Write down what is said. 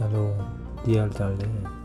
ਹੈਲੋ ਕੀ ਹਾਲ ਚਾਲ ਜੀ